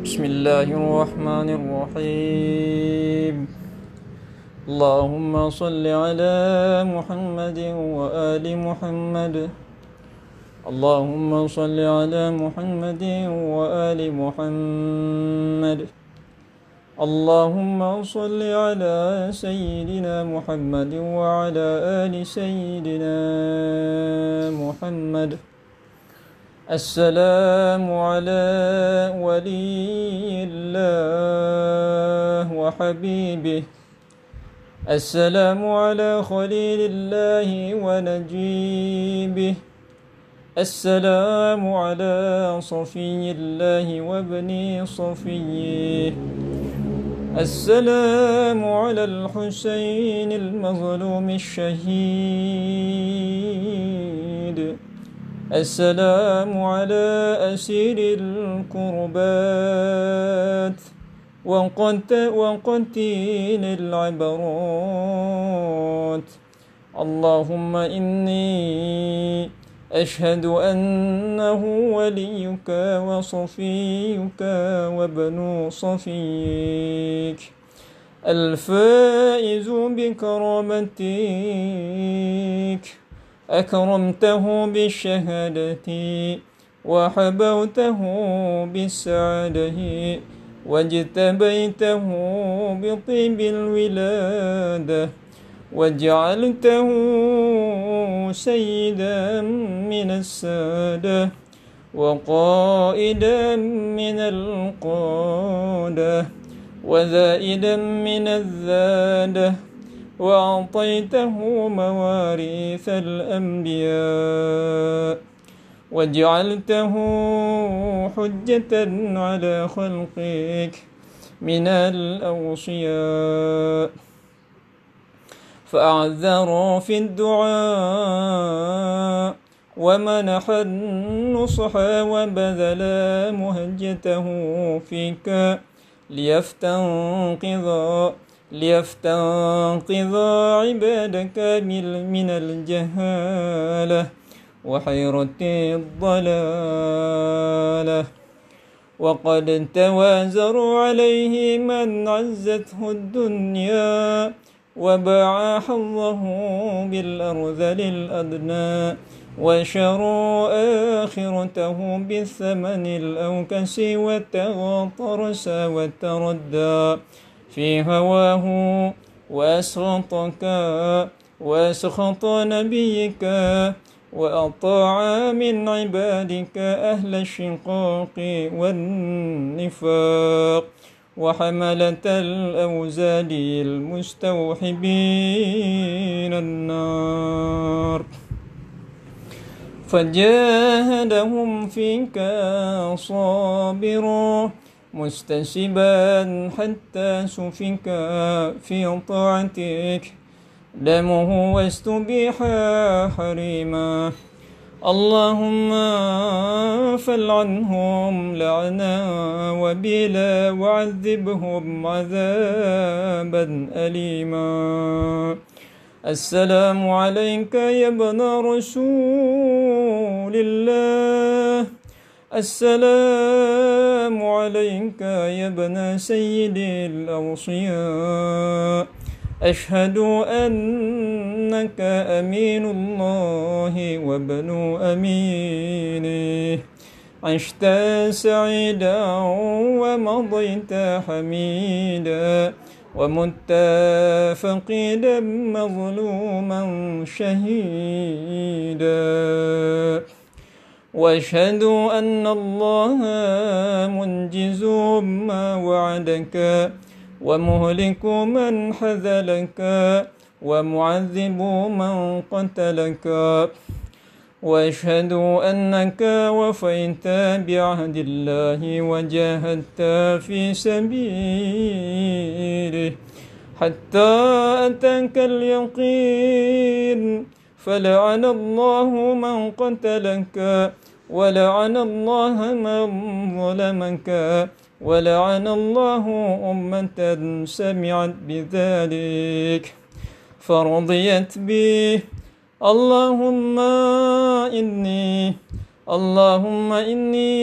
بسم الله الرحمن الرحيم. اللهم صل على محمد وآل محمد. اللهم صل على محمد وآل محمد. اللهم صل على سيدنا محمد وعلى آل سيدنا محمد. السلام على ولي الله وحبيبه. السلام على خليل الله ونجيبه. السلام على صفي الله وابن صفيه. السلام على الحسين المظلوم الشهيد. السلام على أسير الكربات وقتيل العبرات. اللهم إني أشهد أنه وليك وصفيك وابن صفيك. الفائز بكرامتك. أكرمته بالشهادة وحبوته بالسعادة واجتبيته بطيب الولادة وجعلته سيدا من السادة وقائدا من القادة وزائدا من الزادة وأعطيته مواريث الأنبياء وجعلته حجة على خلقك من الأوصياء. فأعذر في الدعاء ومنح النصح وبذل مهجته فيك ليفتنقذ ليفتنقذ عبادك من الجهالة وحيرة الضلالة. وقد توازروا عليه من عزته الدنيا وباع حظه بالأرذل الأدنى وشروا آخرته بالثمن الأوكس والتغطرس والتردى في هواه وأسخطك وأسخط نبيك وأطاع من عبادك أهل الشقاق والنفاق وحملة الأوزاد المستوحبين النار. فجاهدهم فيك صابرا مستسبا حتى سفك في طاعتك. دمه واستبيح حريما. اللهم فلعنهم لعنا وبلا وعذبهم عذابا أليما. السلام عليك يا ابن رسول الله. السلام عليك يا ابن سيد الأوصياء. أشهد أنك أمين الله وابن أمينه. عشت سعيدا ومضيت حميدا. ومت فقيدا مظلوما شهيدا. وأشهد أن الله منجز ما وعدك ومهلك من حذلك ومعذب من قتلك. وأشهد أنك وفيت بعهد الله وجاهدت في سبيله حتى أتاك اليقين. فلعن الله من قتلك ولعن الله من ظلمك ولعن الله أمة سمعت بذلك. فرضيت به اللهم إني اللهم إني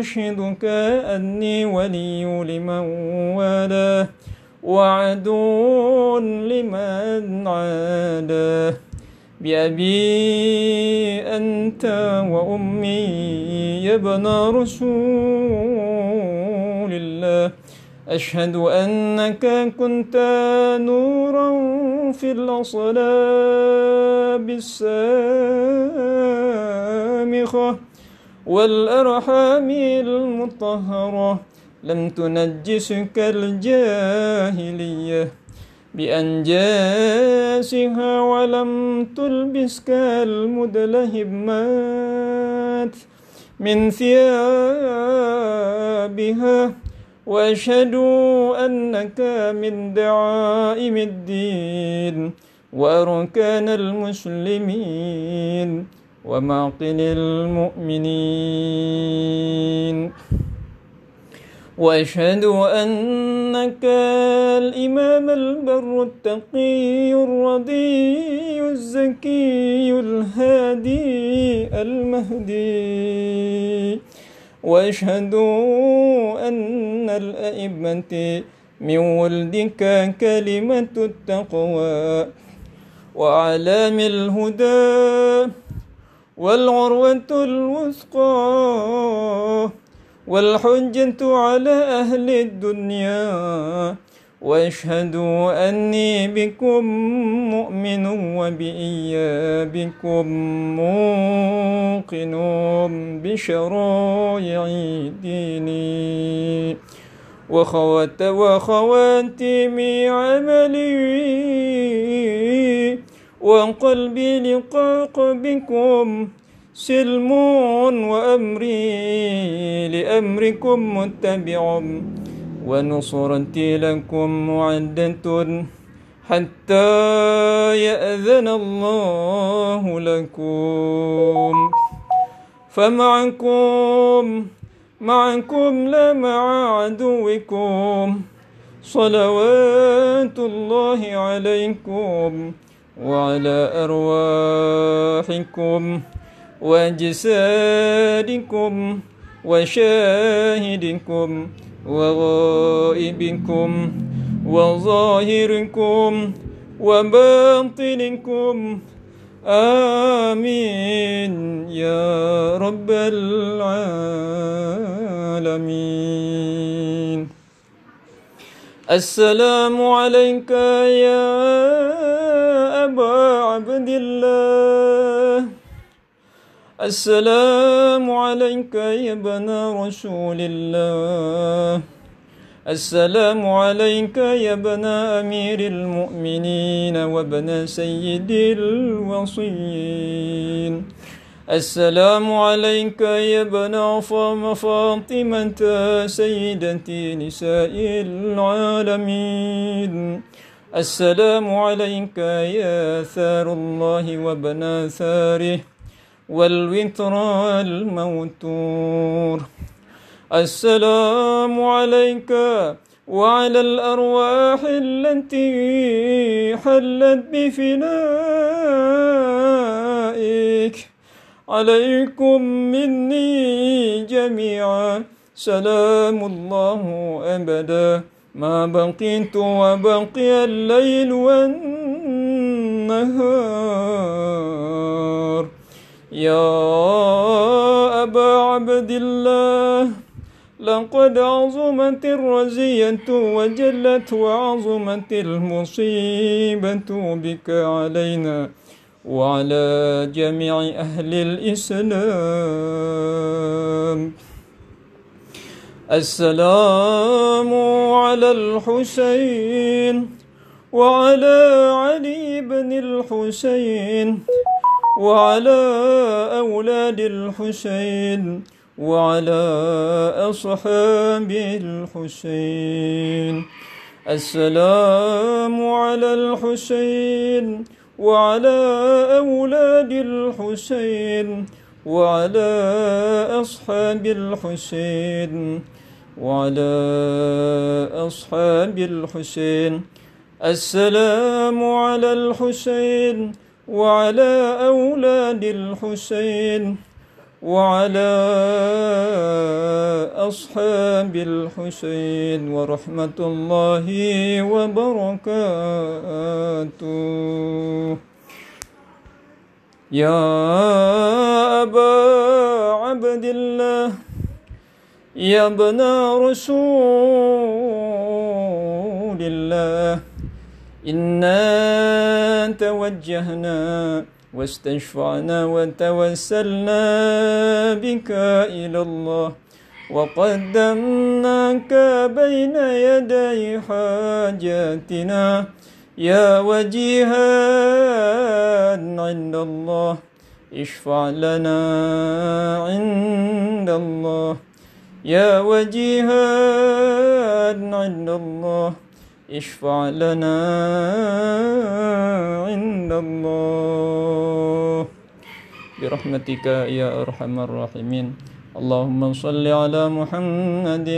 أشهدك أني ولي لمن والاه وعدو لمن عاداه. بأبي أنت وأمي يا ابن رسول الله. أشهد أنك كنت نورا في الأصلاب السامخة والأرحام المطهرة. لم تنجسك الجاهلية. بأنجاسها ولم تلبسك المدلهمات من ثيابها. واشهد أنك من دعائم الدين وأركان المسلمين ومعقل المؤمنين. وأشهد أنك الإمام البر التقي الرضي الزكي الهادي المهدي. وأشهد أن الأئمة من ولدك كلمة التقوى وأعلام الهدى والعروة الوثقى. والحجة على أهل الدنيا. واشهدوا أني بكم مؤمن وبإيابكم موقن بشرائع ديني وخوات وخواتم عملي. وقلبي لقاق بكم. سلم وأمري لأمركم متبع ونصرتي لكم معدة حتى يأذن الله لكم. فمعكم معكم لا مع عدوكم. صلوات الله عليكم وعلى أرواحكم. وأجسادكم وشاهدكم وغائبكم وظاهركم وباطنكم. آمين يا رب العالمين. السلام عليك يا أبا عبد الله. السلام عليك يا ابن رسول الله. السلام عليك يا ابن أمير المؤمنين وابن سيد الوصيين. السلام عليك يا ابن فاطمة سيدتي نساء العالمين. السلام عليك يا ثار الله وابن ثاره. والوتر الموتور. السلام عليك وعلى الأرواح التي حلت بفنائك. عليكم مني جميعا. سلام الله أبدا. ما بقيت وبقي الليل والنهار. يا أبا عبد الله لقد عظمت الرزية وجلت وعظمت المصيبة بك علينا وعلى جميع أهل الإسلام. السلام على الحسين وعلى علي بن الحسين. وعلى أولاد الحسين وعلى أصحاب الحسين. السلام على الحسين وعلى أولاد الحسين وعلى أصحاب الحسين وعلى أصحاب الحسين. السلام على الحسين وعلى أولاد الحسين وعلى أصحاب الحسين ورحمة الله وبركاته. يا أبا عبد الله يا ابن رسول الله. إنا توجهنا واستشفعنا وتوسلنا بك إلى الله وقدمناك بين يدي حاجاتنا يا وجيها عند الله اشفع لنا عند الله يا وجيها عند الله اشفع لنا عند الله. برحمتك يا أرحم الراحمين. اللهم صل على محمد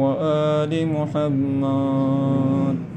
وآل محمد.